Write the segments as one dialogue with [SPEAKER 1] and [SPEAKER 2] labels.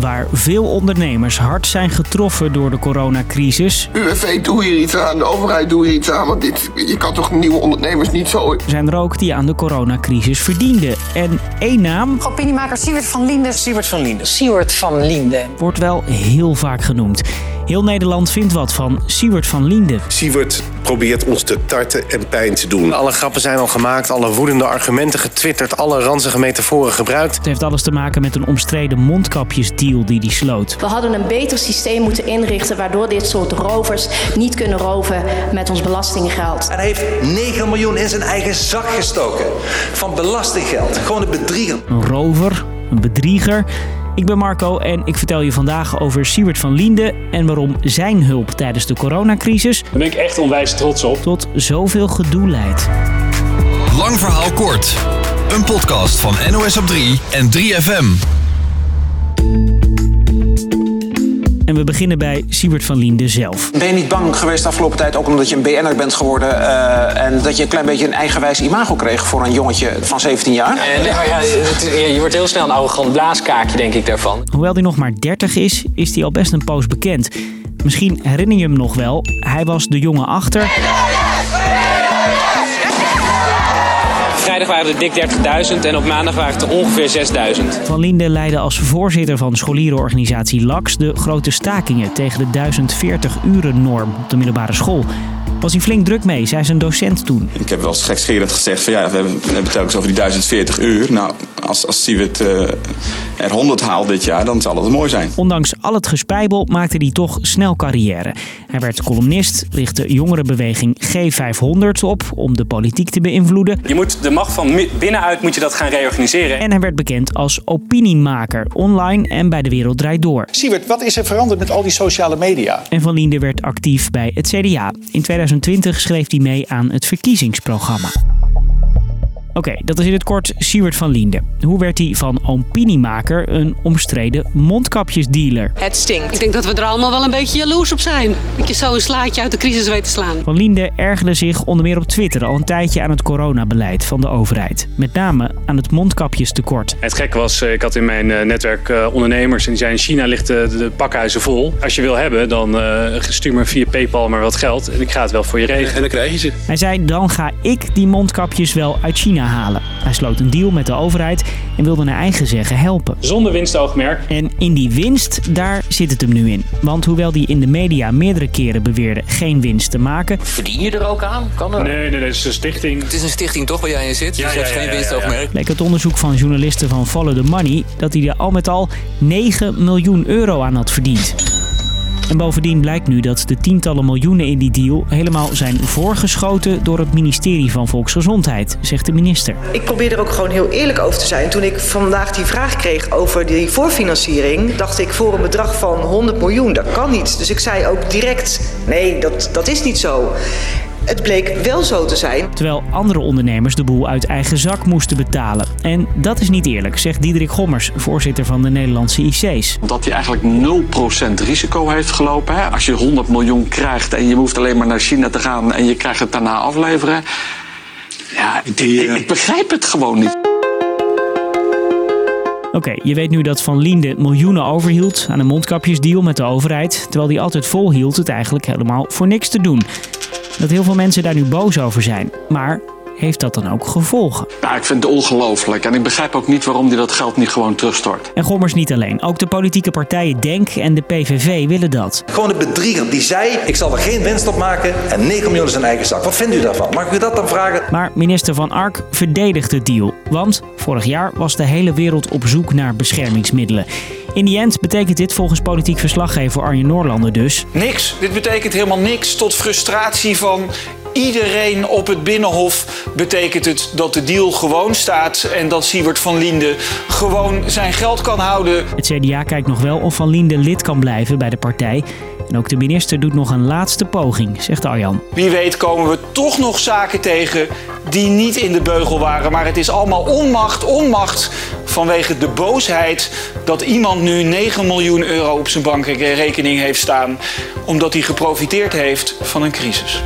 [SPEAKER 1] waar veel ondernemers hard zijn getroffen door de coronacrisis,
[SPEAKER 2] UWV, doe hier iets aan. De overheid, doe hier iets aan. Want dit, je kan toch nieuwe ondernemers niet zo...
[SPEAKER 1] zijn er ook die aan de coronacrisis verdienden. En één naam
[SPEAKER 3] Opiniemaker Siewert van Linden.
[SPEAKER 4] Siewert van Linden.
[SPEAKER 3] Siewert van Linden.
[SPEAKER 1] wordt wel heel vaak genoemd. Heel Nederland vindt wat van Siewert van Liende.
[SPEAKER 5] Siewert probeert ons te tarten en pijn te doen.
[SPEAKER 4] Alle grappen zijn al gemaakt, alle woedende argumenten getwitterd, alle ranzige metaforen gebruikt.
[SPEAKER 1] Het heeft alles te maken met een omstreden mondkapjesdeal die die sloot.
[SPEAKER 6] We hadden een beter systeem moeten inrichten waardoor dit soort rovers niet kunnen roven met ons belastinggeld.
[SPEAKER 7] En hij heeft 9 miljoen in zijn eigen zak gestoken. Van belastinggeld. Gewoon een bedrieger.
[SPEAKER 1] Een rover, een bedrieger. Ik ben Marco en ik vertel je vandaag over Siewert van Liende en waarom zijn hulp tijdens de coronacrisis
[SPEAKER 8] Daar ben ik echt onwijs trots op.
[SPEAKER 1] tot zoveel gedoe leidt.
[SPEAKER 9] Lang verhaal kort. Een podcast van NOS op 3 en 3FM.
[SPEAKER 1] En we beginnen bij Siewert van Liende zelf.
[SPEAKER 10] Ben je niet bang geweest de afgelopen tijd, ook omdat je een BN'er bent geworden... eh, en dat je een klein beetje een eigenwijs imago kreeg voor een jongetje van 17 jaar?
[SPEAKER 11] En, nou ja, je wordt heel snel een arrogant blaaskaakje, denk ik, daarvan.
[SPEAKER 1] Hoewel hij nog maar 30 is, is hij al best een poos bekend. Misschien herinner je hem nog wel. Hij was de jongen achter
[SPEAKER 11] Vrijdag waren er dik 30.000 en op maandag waren het er ongeveer 6.000.
[SPEAKER 1] Van Linden leidde als voorzitter van scholierenorganisatie LAX de grote stakingen tegen de 1040 uren norm op de middelbare school. Was hij flink druk mee, zei zijn docent toen.
[SPEAKER 12] Ik heb wel eens gekscherend gezegd van ja, we hebben, we hebben telkens over die 1040 uur. Nou, als, als Siewert eh, er 100 haalt dit jaar, dan zal het mooi zijn.
[SPEAKER 1] Ondanks al het gespijbel maakte hij toch snel carrière. Hij werd columnist, richtte jongerenbeweging G500 op om de politiek te beïnvloeden.
[SPEAKER 8] Je moet de macht van binnenuit moet je dat gaan reorganiseren.
[SPEAKER 1] En hij werd bekend als opiniemaker, online en bij De Wereld Draait Door.
[SPEAKER 7] Siewert, wat is er veranderd met al die sociale media?
[SPEAKER 1] En Van Liende werd actief bij het CDA. In 2020 schreef hij mee aan het verkiezingsprogramma. Oké, dat is in het kort Siewert van Liende. Hoe werd hij van opiniemaker een omstreden mondkapjesdealer?
[SPEAKER 3] Het stinkt.
[SPEAKER 13] Ik denk dat we er allemaal wel een beetje jaloers op zijn. Dat je zo een slaatje uit de crisis weet te slaan.
[SPEAKER 1] Van Liende ergerde zich onder meer op Twitter al een tijdje aan het coronabeleid van de overheid. Met name aan het mondkapjestekort.
[SPEAKER 8] Het gek was, eh, ik had in mijn eh, netwerk eh, ondernemers en die zeiden in China ligt de, de pakhuizen vol. Als je wil hebben, dan eh, stuur me via Paypal maar wat geld en ik ga het wel voor je regelen.
[SPEAKER 5] En dan krijg je ze.
[SPEAKER 1] Hij zei, dan ga ik die mondkapjes wel uit China halen. Hij sloot een deal met de overheid en wilde naar eigen zeggen helpen.
[SPEAKER 8] Zonder winstoogmerk.
[SPEAKER 1] En in die winst, daar zit het hem nu in. Want hoewel hij in de media meerdere keren beweerde geen winst te maken,
[SPEAKER 11] Verdien je er ook aan? Kan er?
[SPEAKER 8] Nee, nee, nee, het is een stichting.
[SPEAKER 11] Het is een stichting toch waar jij in zit?
[SPEAKER 8] Ja,
[SPEAKER 11] dus je
[SPEAKER 8] ja,
[SPEAKER 11] hebt
[SPEAKER 8] ja,
[SPEAKER 11] geen
[SPEAKER 8] ja, ja,
[SPEAKER 11] winstoogmerk.
[SPEAKER 1] bleek het onderzoek van journalisten van Follow the Money dat hij er al met al 9 miljoen euro aan had verdiend. En bovendien blijkt nu dat de tientallen miljoenen in die deal helemaal zijn voorgeschoten door het ministerie van Volksgezondheid, zegt de minister.
[SPEAKER 3] Ik probeer er ook gewoon heel eerlijk over te zijn. Toen ik vandaag die vraag kreeg over die voorfinanciering, dacht ik voor een bedrag van 100 miljoen, dat kan niet. Dus ik zei ook direct, nee, dat, dat is niet zo. Het bleek wel zo te zijn.
[SPEAKER 1] Terwijl andere ondernemers de boel uit eigen zak moesten betalen. En dat is niet eerlijk, zegt Diederik Gommers, voorzitter van de Nederlandse IC's.
[SPEAKER 10] Dat hij eigenlijk 0% risico heeft gelopen. Hè? Als je 100 miljoen krijgt en je hoeft alleen maar naar China te gaan en je krijgt het daarna afleveren. Ja, ik, ik begrijp het gewoon niet.
[SPEAKER 1] Oké, je weet nu dat Van Liende miljoenen overhield aan een mondkapjesdeal met de overheid, terwijl hij altijd volhield het eigenlijk helemaal voor niks te doen. Dat heel veel mensen daar nu boos over zijn. Maar heeft dat dan ook gevolgen?
[SPEAKER 10] Ja, ik vind het ongelooflijk en ik begrijp ook niet waarom hij dat geld niet gewoon terugstort.
[SPEAKER 1] En Gommers niet alleen. Ook de politieke partijen DENK en de PVV willen dat.
[SPEAKER 7] Gewoon een bedrieger die zei, ik zal er geen winst op maken en 9 miljoen in zijn eigen zak. Wat vindt u daarvan? Mag ik u dat dan vragen?
[SPEAKER 1] Maar minister Van Ark verdedigt de deal. Want vorig jaar was de hele wereld op zoek naar beschermingsmiddelen. In die end betekent dit volgens politiek verslaggever Arjen Noorlander dus...
[SPEAKER 10] Niks. Dit betekent helemaal niks. Tot frustratie van iedereen op het Binnenhof betekent het dat de deal gewoon staat en dat Siewert van Liende gewoon zijn geld kan houden.
[SPEAKER 1] Het CDA kijkt nog wel of Van Liende lid kan blijven bij de partij. En ook de minister doet nog een laatste poging, zegt Arjan.
[SPEAKER 10] Wie weet komen we toch nog zaken tegen die niet in de beugel waren. Maar het is allemaal onmacht, onmacht vanwege de boosheid dat iemand nu 9 miljoen euro op zijn bankrekening heeft staan. Omdat hij geprofiteerd heeft van een crisis.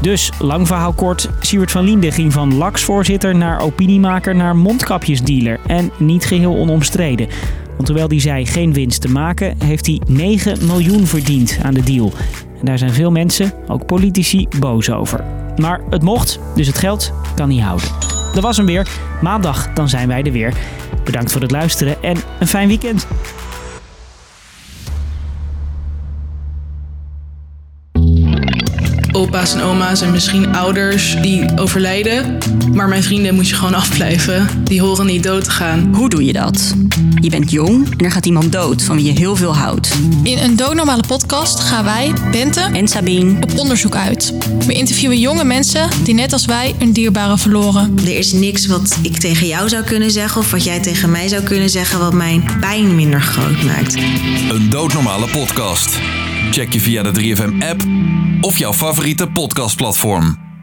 [SPEAKER 1] Dus, lang verhaal kort, Siewert van Liende ging van LAX-voorzitter naar opiniemaker naar mondkapjesdealer. En niet geheel onomstreden. Want hoewel hij zei geen winst te maken, heeft hij 9 miljoen verdiend aan de deal. En daar zijn veel mensen, ook politici, boos over. Maar het mocht, dus het geld kan niet houden. Dat was hem weer. Maandag, dan zijn wij er weer. Bedankt voor het luisteren en een fijn weekend.
[SPEAKER 14] opa's en oma's en misschien ouders die overlijden. Maar mijn vrienden moet je gewoon afblijven. Die horen niet dood te gaan.
[SPEAKER 15] Hoe doe je dat? Je bent jong en er gaat iemand dood van wie je heel veel houdt.
[SPEAKER 16] In een doodnormale podcast gaan wij, Bente
[SPEAKER 15] en Sabine,
[SPEAKER 16] op onderzoek uit. We interviewen jonge mensen die net als wij een dierbare verloren.
[SPEAKER 17] Er is niks wat ik tegen jou zou kunnen zeggen of wat jij tegen mij zou kunnen zeggen wat mijn pijn minder groot maakt.
[SPEAKER 9] Een doodnormale podcast. Check je via de 3FM app of jouw favoriete podcastplatform.